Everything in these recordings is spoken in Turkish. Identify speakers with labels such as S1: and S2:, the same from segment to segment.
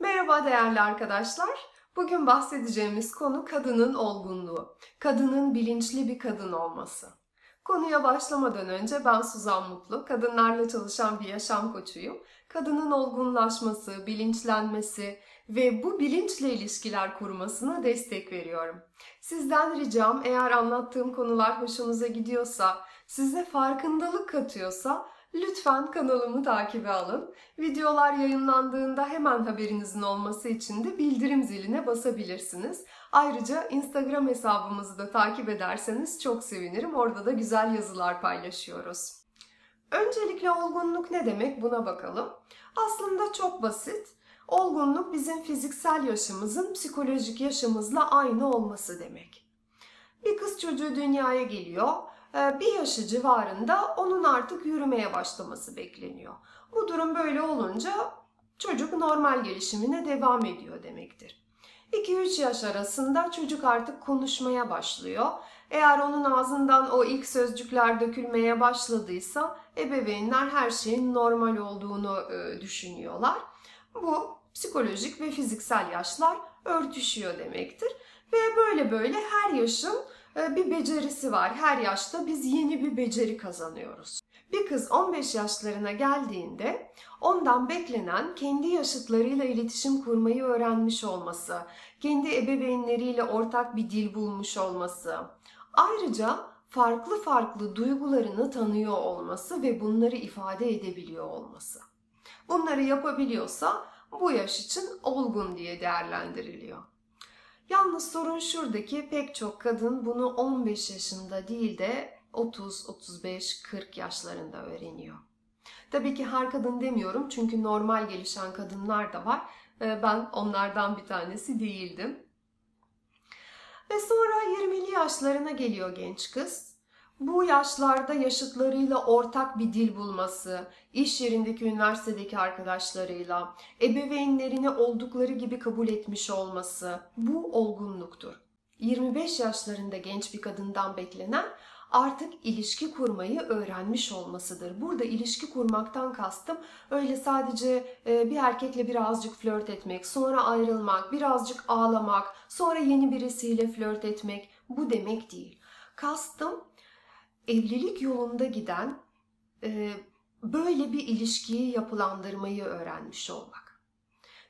S1: Merhaba değerli arkadaşlar. Bugün bahsedeceğimiz konu kadının olgunluğu. Kadının bilinçli bir kadın olması. Konuya başlamadan önce ben Suzan Mutlu, kadınlarla çalışan bir yaşam koçuyum. Kadının olgunlaşması, bilinçlenmesi ve bu bilinçle ilişkiler kurmasına destek veriyorum. Sizden ricam eğer anlattığım konular hoşunuza gidiyorsa, size farkındalık katıyorsa Lütfen kanalımı takibe alın. Videolar yayınlandığında hemen haberinizin olması için de bildirim ziline basabilirsiniz. Ayrıca Instagram hesabımızı da takip ederseniz çok sevinirim. Orada da güzel yazılar paylaşıyoruz. Öncelikle olgunluk ne demek buna bakalım. Aslında çok basit. Olgunluk bizim fiziksel yaşımızın psikolojik yaşımızla aynı olması demek. Bir kız çocuğu dünyaya geliyor bir yaşı civarında onun artık yürümeye başlaması bekleniyor. Bu durum böyle olunca çocuk normal gelişimine devam ediyor demektir. 2-3 yaş arasında çocuk artık konuşmaya başlıyor. Eğer onun ağzından o ilk sözcükler dökülmeye başladıysa ebeveynler her şeyin normal olduğunu e, düşünüyorlar. Bu psikolojik ve fiziksel yaşlar örtüşüyor demektir. Ve böyle böyle her yaşın ee, bir becerisi var. Her yaşta biz yeni bir beceri kazanıyoruz. Bir kız 15 yaşlarına geldiğinde ondan beklenen kendi yaşıtlarıyla iletişim kurmayı öğrenmiş olması, kendi ebeveynleriyle ortak bir dil bulmuş olması, ayrıca farklı farklı duygularını tanıyor olması ve bunları ifade edebiliyor olması. Bunları yapabiliyorsa bu yaş için olgun diye değerlendiriliyor. Yalnız sorun şuradaki pek çok kadın bunu 15 yaşında değil de 30, 35, 40 yaşlarında öğreniyor. Tabii ki her kadın demiyorum çünkü normal gelişen kadınlar da var. Ee, ben onlardan bir tanesi değildim. Ve sonra 20'li yaşlarına geliyor genç kız bu yaşlarda yaşıtlarıyla ortak bir dil bulması, iş yerindeki üniversitedeki arkadaşlarıyla, ebeveynlerini oldukları gibi kabul etmiş olması bu olgunluktur. 25 yaşlarında genç bir kadından beklenen artık ilişki kurmayı öğrenmiş olmasıdır. Burada ilişki kurmaktan kastım öyle sadece e, bir erkekle birazcık flört etmek, sonra ayrılmak, birazcık ağlamak, sonra yeni birisiyle flört etmek bu demek değil. Kastım evlilik yolunda giden e, böyle bir ilişkiyi yapılandırmayı öğrenmiş olmak.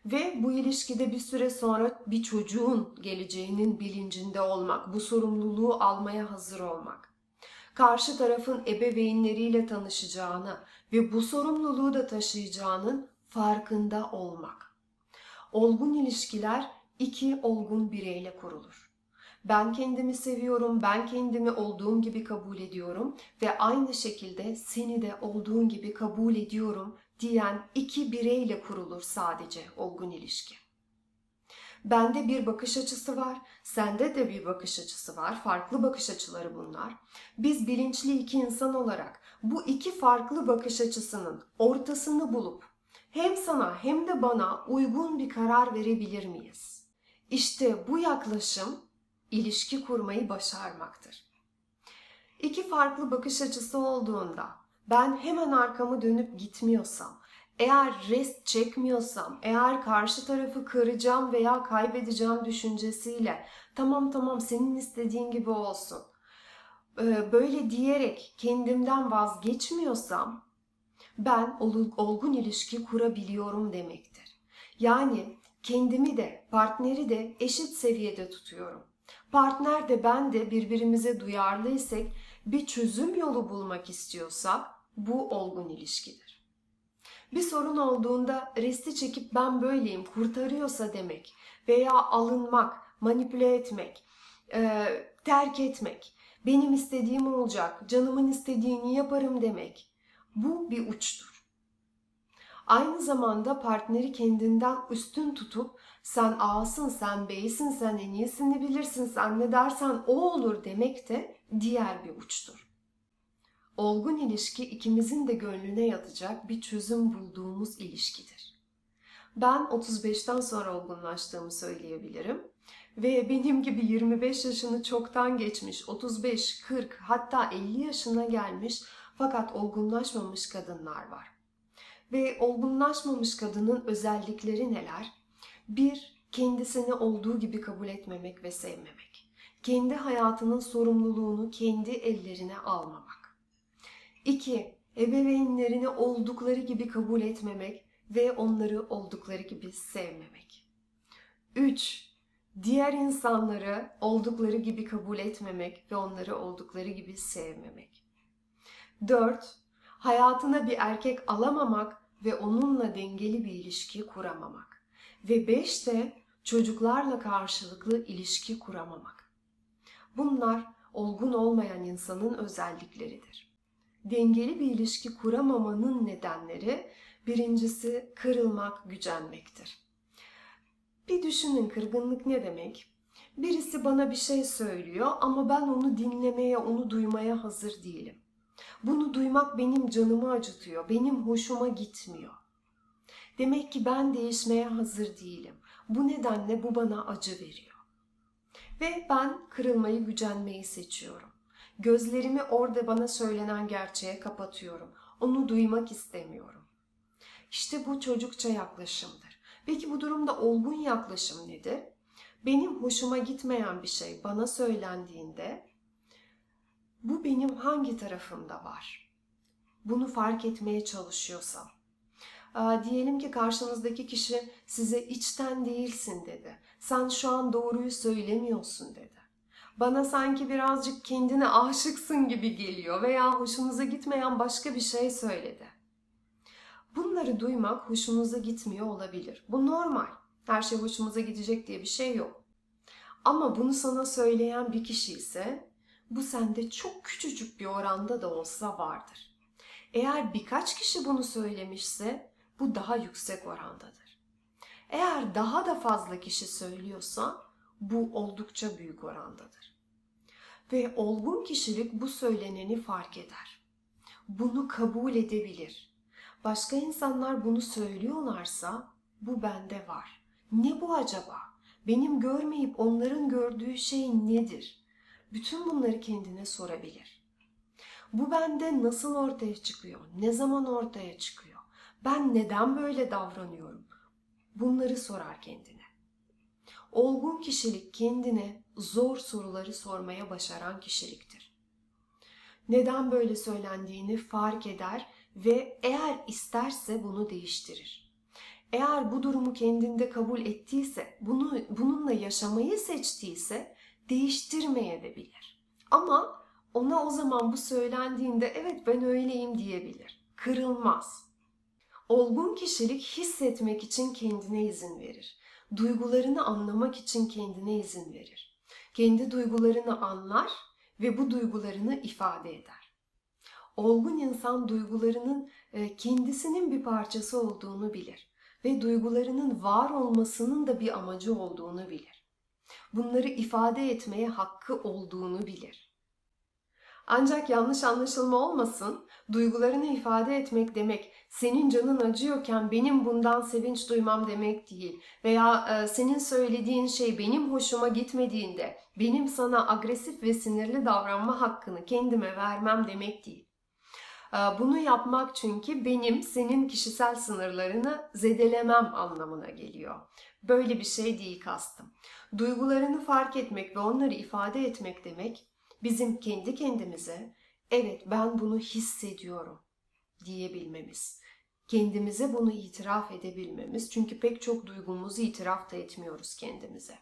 S1: Ve bu ilişkide bir süre sonra bir çocuğun geleceğinin bilincinde olmak, bu sorumluluğu almaya hazır olmak. Karşı tarafın ebeveynleriyle tanışacağını ve bu sorumluluğu da taşıyacağının farkında olmak. Olgun ilişkiler iki olgun bireyle kurulur. Ben kendimi seviyorum, ben kendimi olduğum gibi kabul ediyorum ve aynı şekilde seni de olduğun gibi kabul ediyorum diyen iki bireyle kurulur sadece olgun ilişki. Bende bir bakış açısı var, sende de bir bakış açısı var. Farklı bakış açıları bunlar. Biz bilinçli iki insan olarak bu iki farklı bakış açısının ortasını bulup hem sana hem de bana uygun bir karar verebilir miyiz? İşte bu yaklaşım ilişki kurmayı başarmaktır. İki farklı bakış açısı olduğunda ben hemen arkamı dönüp gitmiyorsam, eğer rest çekmiyorsam, eğer karşı tarafı kıracağım veya kaybedeceğim düşüncesiyle tamam tamam senin istediğin gibi olsun. E, böyle diyerek kendimden vazgeçmiyorsam ben olgun ilişki kurabiliyorum demektir. Yani kendimi de partneri de eşit seviyede tutuyorum partner de ben de birbirimize duyarlıysak, bir çözüm yolu bulmak istiyorsak bu olgun ilişkidir. Bir sorun olduğunda resti çekip ben böyleyim kurtarıyorsa demek veya alınmak, manipüle etmek, e, terk etmek, benim istediğim olacak, canımın istediğini yaparım demek. Bu bir uçtur. Aynı zamanda partneri kendinden üstün tutup sen A'sın, sen B'sin, sen en iyisini bilirsin, sen ne dersen o olur demek de diğer bir uçtur. Olgun ilişki ikimizin de gönlüne yatacak bir çözüm bulduğumuz ilişkidir. Ben 35'ten sonra olgunlaştığımı söyleyebilirim. Ve benim gibi 25 yaşını çoktan geçmiş, 35, 40 hatta 50 yaşına gelmiş fakat olgunlaşmamış kadınlar var. Ve olgunlaşmamış kadının özellikleri neler? Bir, kendisini olduğu gibi kabul etmemek ve sevmemek. Kendi hayatının sorumluluğunu kendi ellerine almamak. İki, ebeveynlerini oldukları gibi kabul etmemek ve onları oldukları gibi sevmemek. Üç, diğer insanları oldukları gibi kabul etmemek ve onları oldukları gibi sevmemek. 4. Hayatına bir erkek alamamak ve onunla dengeli bir ilişki kuramamak. Ve 5 de çocuklarla karşılıklı ilişki kuramamak. Bunlar olgun olmayan insanın özellikleridir. Dengeli bir ilişki kuramamanın nedenleri birincisi kırılmak, gücenmektir. Bir düşünün kırgınlık ne demek? Birisi bana bir şey söylüyor ama ben onu dinlemeye, onu duymaya hazır değilim. Bunu duymak benim canımı acıtıyor, benim hoşuma gitmiyor. Demek ki ben değişmeye hazır değilim. Bu nedenle bu bana acı veriyor. Ve ben kırılmayı, gücenmeyi seçiyorum. Gözlerimi orada bana söylenen gerçeğe kapatıyorum. Onu duymak istemiyorum. İşte bu çocukça yaklaşımdır. Peki bu durumda olgun yaklaşım nedir? Benim hoşuma gitmeyen bir şey bana söylendiğinde bu benim hangi tarafımda var? Bunu fark etmeye çalışıyorsam. Diyelim ki karşınızdaki kişi size içten değilsin dedi. Sen şu an doğruyu söylemiyorsun dedi. Bana sanki birazcık kendine aşıksın gibi geliyor veya hoşunuza gitmeyen başka bir şey söyledi. Bunları duymak hoşunuza gitmiyor olabilir. Bu normal. Her şey hoşumuza gidecek diye bir şey yok. Ama bunu sana söyleyen bir kişi ise bu sende çok küçücük bir oranda da olsa vardır. Eğer birkaç kişi bunu söylemişse bu daha yüksek orandadır. Eğer daha da fazla kişi söylüyorsa bu oldukça büyük orandadır. Ve olgun kişilik bu söyleneni fark eder. Bunu kabul edebilir başka insanlar bunu söylüyorlarsa bu bende var. Ne bu acaba? Benim görmeyip onların gördüğü şey nedir? Bütün bunları kendine sorabilir. Bu bende nasıl ortaya çıkıyor? Ne zaman ortaya çıkıyor? Ben neden böyle davranıyorum? Bunları sorar kendine. Olgun kişilik kendine zor soruları sormaya başaran kişiliktir. Neden böyle söylendiğini fark eder ve eğer isterse bunu değiştirir. Eğer bu durumu kendinde kabul ettiyse, bunu bununla yaşamayı seçtiyse değiştirmeye de bilir. Ama ona o zaman bu söylendiğinde evet ben öyleyim diyebilir. Kırılmaz. Olgun kişilik hissetmek için kendine izin verir. Duygularını anlamak için kendine izin verir. Kendi duygularını anlar ve bu duygularını ifade eder olgun insan duygularının e, kendisinin bir parçası olduğunu bilir ve duygularının var olmasının da bir amacı olduğunu bilir. Bunları ifade etmeye hakkı olduğunu bilir. Ancak yanlış anlaşılma olmasın, duygularını ifade etmek demek senin canın acıyorken benim bundan sevinç duymam demek değil veya e, senin söylediğin şey benim hoşuma gitmediğinde benim sana agresif ve sinirli davranma hakkını kendime vermem demek değil. Ee, bunu yapmak çünkü benim senin kişisel sınırlarını zedelemem anlamına geliyor. Böyle bir şey değil kastım. Duygularını fark etmek ve onları ifade etmek demek bizim kendi kendimize evet ben bunu hissediyorum diyebilmemiz. Kendimize bunu itiraf edebilmemiz. Çünkü pek çok duygumuzu itiraf da etmiyoruz kendimize.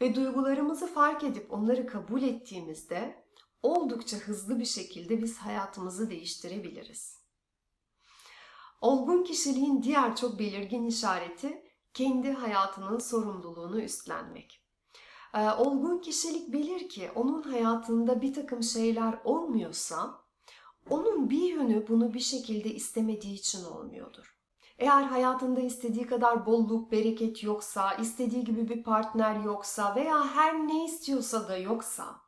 S1: Ve duygularımızı fark edip onları kabul ettiğimizde oldukça hızlı bir şekilde biz hayatımızı değiştirebiliriz. Olgun kişiliğin diğer çok belirgin işareti kendi hayatının sorumluluğunu üstlenmek. Ee, olgun kişilik bilir ki onun hayatında bir takım şeyler olmuyorsa onun bir yönü bunu bir şekilde istemediği için olmuyordur. Eğer hayatında istediği kadar bolluk, bereket yoksa, istediği gibi bir partner yoksa veya her ne istiyorsa da yoksa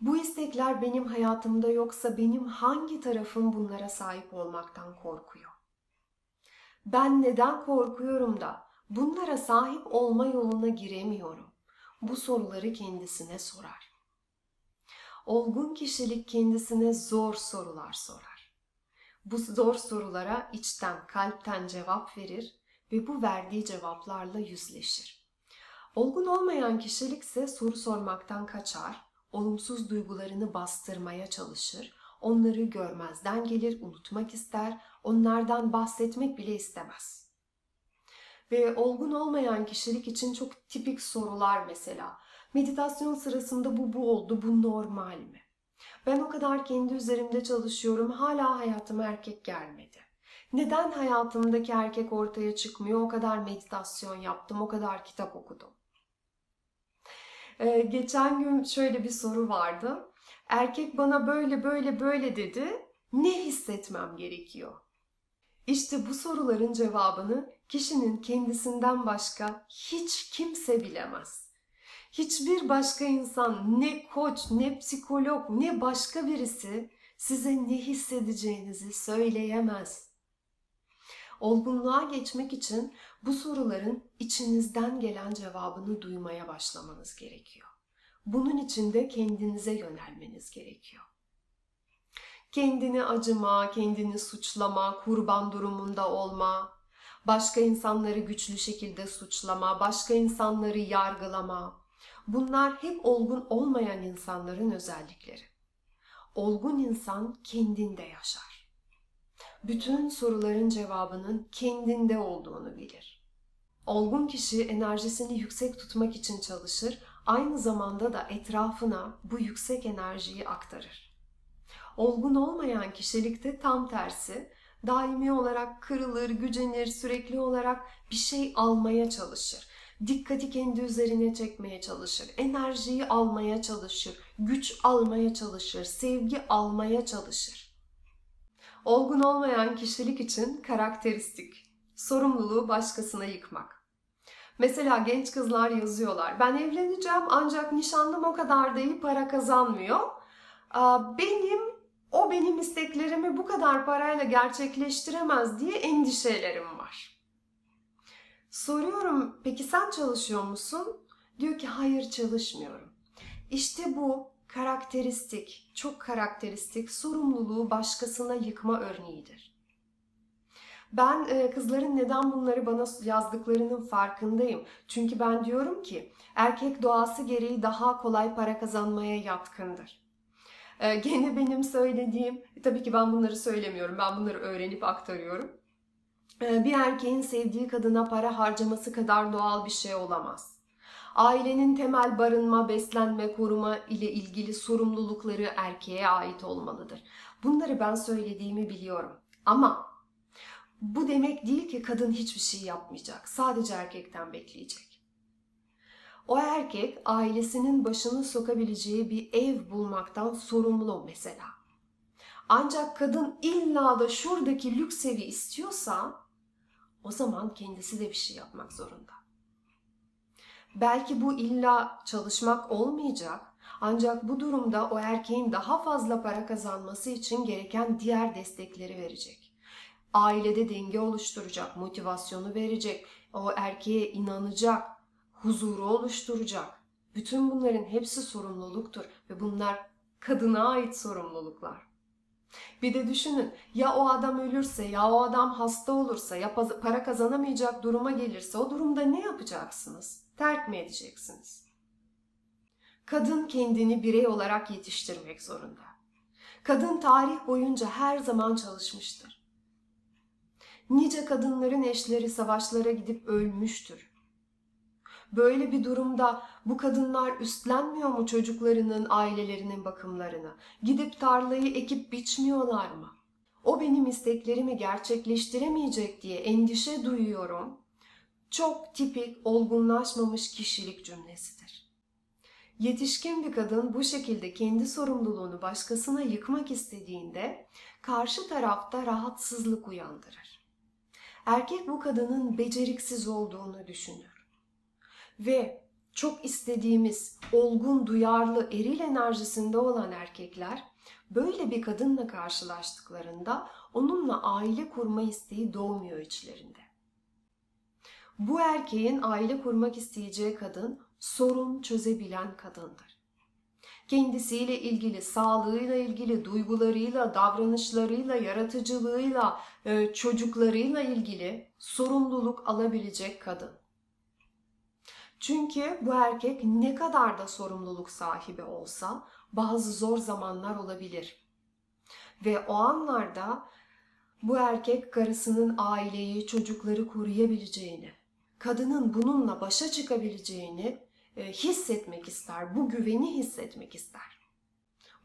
S1: bu istekler benim hayatımda yoksa benim hangi tarafım bunlara sahip olmaktan korkuyor? Ben neden korkuyorum da bunlara sahip olma yoluna giremiyorum? Bu soruları kendisine sorar. Olgun kişilik kendisine zor sorular sorar. Bu zor sorulara içten, kalpten cevap verir ve bu verdiği cevaplarla yüzleşir. Olgun olmayan kişilik ise soru sormaktan kaçar, olumsuz duygularını bastırmaya çalışır, onları görmezden gelir, unutmak ister, onlardan bahsetmek bile istemez. Ve olgun olmayan kişilik için çok tipik sorular mesela. Meditasyon sırasında bu bu oldu, bu normal mi? Ben o kadar kendi üzerimde çalışıyorum, hala hayatıma erkek gelmedi. Neden hayatımdaki erkek ortaya çıkmıyor? O kadar meditasyon yaptım, o kadar kitap okudum. Ee, geçen gün şöyle bir soru vardı. Erkek bana böyle böyle böyle dedi. Ne hissetmem gerekiyor? İşte bu soruların cevabını kişinin kendisinden başka hiç kimse bilemez. Hiçbir başka insan, ne koç, ne psikolog, ne başka birisi size ne hissedeceğinizi söyleyemez. Olgunluğa geçmek için bu soruların içinizden gelen cevabını duymaya başlamanız gerekiyor. Bunun için de kendinize yönelmeniz gerekiyor. Kendini acıma, kendini suçlama, kurban durumunda olma, başka insanları güçlü şekilde suçlama, başka insanları yargılama. Bunlar hep olgun olmayan insanların özellikleri. Olgun insan kendinde yaşar. Bütün soruların cevabının kendinde olduğunu bilir. Olgun kişi enerjisini yüksek tutmak için çalışır, aynı zamanda da etrafına bu yüksek enerjiyi aktarır. Olgun olmayan kişilikte tam tersi, daimi olarak kırılır, gücenir, sürekli olarak bir şey almaya çalışır. Dikkati kendi üzerine çekmeye çalışır, enerjiyi almaya çalışır, güç almaya çalışır, sevgi almaya çalışır. Olgun olmayan kişilik için karakteristik, sorumluluğu başkasına yıkmak. Mesela genç kızlar yazıyorlar. Ben evleneceğim ancak nişanlım o kadar da iyi para kazanmıyor. Benim o benim isteklerimi bu kadar parayla gerçekleştiremez diye endişelerim var. Soruyorum peki sen çalışıyor musun? Diyor ki hayır çalışmıyorum. İşte bu karakteristik, çok karakteristik sorumluluğu başkasına yıkma örneğidir. Ben e, kızların neden bunları bana yazdıklarının farkındayım. Çünkü ben diyorum ki erkek doğası gereği daha kolay para kazanmaya yatkındır. E, gene benim söylediğim, tabii ki ben bunları söylemiyorum, ben bunları öğrenip aktarıyorum. E, bir erkeğin sevdiği kadına para harcaması kadar doğal bir şey olamaz. Ailenin temel barınma, beslenme, koruma ile ilgili sorumlulukları erkeğe ait olmalıdır. Bunları ben söylediğimi biliyorum. Ama bu demek değil ki kadın hiçbir şey yapmayacak. Sadece erkekten bekleyecek. O erkek ailesinin başını sokabileceği bir ev bulmaktan sorumlu mesela. Ancak kadın illa da şuradaki lüks evi istiyorsa o zaman kendisi de bir şey yapmak zorunda. Belki bu illa çalışmak olmayacak ancak bu durumda o erkeğin daha fazla para kazanması için gereken diğer destekleri verecek. Ailede denge oluşturacak, motivasyonu verecek, o erkeğe inanacak, huzuru oluşturacak. Bütün bunların hepsi sorumluluktur ve bunlar kadına ait sorumluluklar. Bir de düşünün ya o adam ölürse ya o adam hasta olursa ya para kazanamayacak duruma gelirse o durumda ne yapacaksınız? Terk mi edeceksiniz? Kadın kendini birey olarak yetiştirmek zorunda. Kadın tarih boyunca her zaman çalışmıştır. Nice kadınların eşleri savaşlara gidip ölmüştür. Böyle bir durumda bu kadınlar üstlenmiyor mu çocuklarının, ailelerinin bakımlarını? Gidip tarlayı ekip biçmiyorlar mı? O benim isteklerimi gerçekleştiremeyecek diye endişe duyuyorum. Çok tipik olgunlaşmamış kişilik cümlesidir. Yetişkin bir kadın bu şekilde kendi sorumluluğunu başkasına yıkmak istediğinde karşı tarafta rahatsızlık uyandırır. Erkek bu kadının beceriksiz olduğunu düşünür ve çok istediğimiz olgun, duyarlı, eril enerjisinde olan erkekler böyle bir kadınla karşılaştıklarında onunla aile kurma isteği doğmuyor içlerinde. Bu erkeğin aile kurmak isteyeceği kadın sorun çözebilen kadındır. kendisiyle ilgili, sağlığıyla ilgili, duygularıyla, davranışlarıyla, yaratıcılığıyla, e, çocuklarıyla ilgili sorumluluk alabilecek kadın. Çünkü bu erkek ne kadar da sorumluluk sahibi olsa bazı zor zamanlar olabilir. Ve o anlarda bu erkek karısının aileyi, çocukları koruyabileceğini, kadının bununla başa çıkabileceğini e, hissetmek ister, bu güveni hissetmek ister.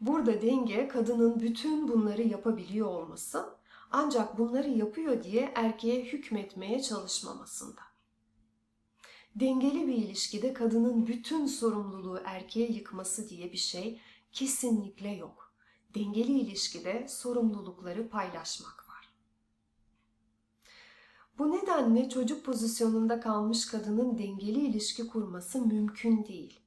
S1: Burada denge kadının bütün bunları yapabiliyor olması ancak bunları yapıyor diye erkeğe hükmetmeye çalışmamasında. Dengeli bir ilişkide kadının bütün sorumluluğu erkeğe yıkması diye bir şey kesinlikle yok. Dengeli ilişkide sorumlulukları paylaşmak var. Bu nedenle çocuk pozisyonunda kalmış kadının dengeli ilişki kurması mümkün değil.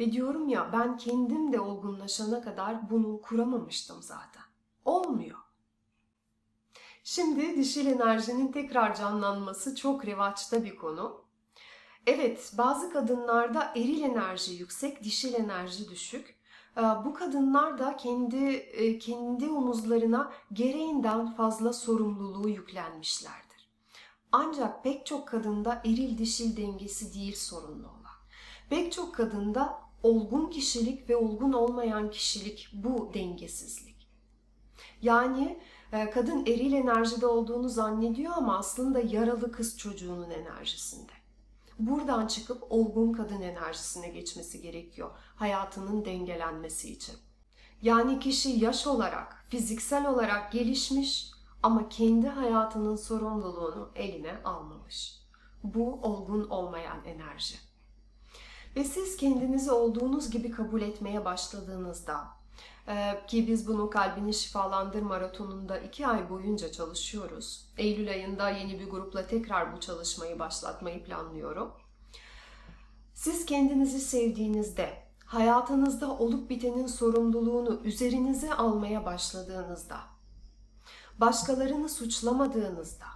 S1: Ve diyorum ya ben kendim de olgunlaşana kadar bunu kuramamıştım zaten. Olmuyor. Şimdi dişil enerjinin tekrar canlanması çok revaçta bir konu. Evet, bazı kadınlarda eril enerji yüksek, dişil enerji düşük. Ee, bu kadınlar da kendi e, kendi omuzlarına gereğinden fazla sorumluluğu yüklenmişlerdir. Ancak pek çok kadında eril dişil dengesi değil sorunlu olan. Pek çok kadında olgun kişilik ve olgun olmayan kişilik bu dengesizlik. Yani e, kadın eril enerjide olduğunu zannediyor ama aslında yaralı kız çocuğunun enerjisinde. Buradan çıkıp olgun kadın enerjisine geçmesi gerekiyor hayatının dengelenmesi için. Yani kişi yaş olarak, fiziksel olarak gelişmiş ama kendi hayatının sorumluluğunu eline almamış. Bu olgun olmayan enerji. Ve siz kendinizi olduğunuz gibi kabul etmeye başladığınızda ki biz bunu Kalbini Şifalandır Maratonu'nda iki ay boyunca çalışıyoruz. Eylül ayında yeni bir grupla tekrar bu çalışmayı başlatmayı planlıyorum. Siz kendinizi sevdiğinizde, hayatınızda olup bitenin sorumluluğunu üzerinize almaya başladığınızda, başkalarını suçlamadığınızda,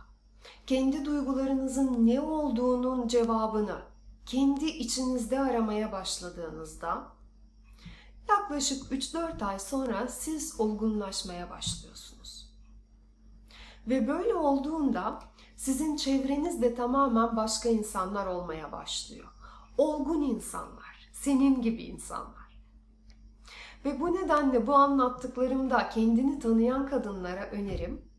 S1: kendi duygularınızın ne olduğunun cevabını kendi içinizde aramaya başladığınızda Yaklaşık 3-4 ay sonra siz olgunlaşmaya başlıyorsunuz. Ve böyle olduğunda sizin çevreniz de tamamen başka insanlar olmaya başlıyor. Olgun insanlar, senin gibi insanlar. Ve bu nedenle bu anlattıklarımda kendini tanıyan kadınlara önerim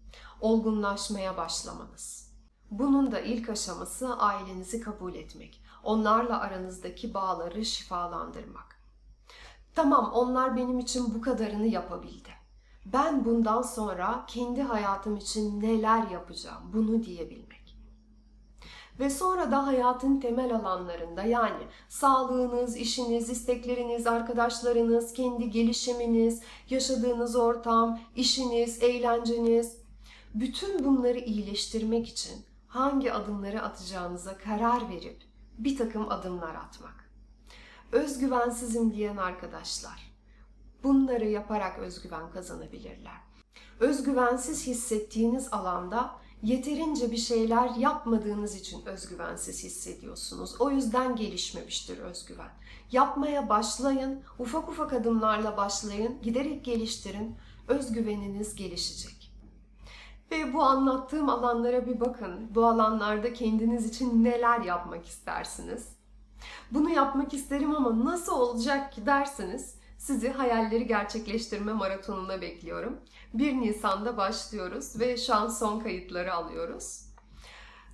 S1: olgunlaşmaya başlamanız. Bunun da ilk aşaması ailenizi kabul etmek. Onlarla aranızdaki bağları şifalandırmak. Tamam onlar benim için bu kadarını yapabildi. Ben bundan sonra kendi hayatım için neler yapacağım bunu diyebilmek. Ve sonra da hayatın temel alanlarında yani sağlığınız, işiniz, istekleriniz, arkadaşlarınız, kendi gelişiminiz, yaşadığınız ortam, işiniz, eğlenceniz bütün bunları iyileştirmek için hangi adımları atacağınıza karar verip bir takım adımlar atmak özgüvensizim diyen arkadaşlar bunları yaparak özgüven kazanabilirler. Özgüvensiz hissettiğiniz alanda yeterince bir şeyler yapmadığınız için özgüvensiz hissediyorsunuz. O yüzden gelişmemiştir özgüven. Yapmaya başlayın, ufak ufak adımlarla başlayın, giderek geliştirin, özgüveniniz gelişecek. Ve bu anlattığım alanlara bir bakın. Bu alanlarda kendiniz için neler yapmak istersiniz? Bunu yapmak isterim ama nasıl olacak ki derseniz sizi hayalleri gerçekleştirme maratonuna bekliyorum. 1 Nisan'da başlıyoruz ve şu an son kayıtları alıyoruz.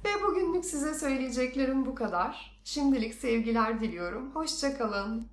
S1: Ve bugünlük size söyleyeceklerim bu kadar. Şimdilik sevgiler diliyorum. Hoşçakalın.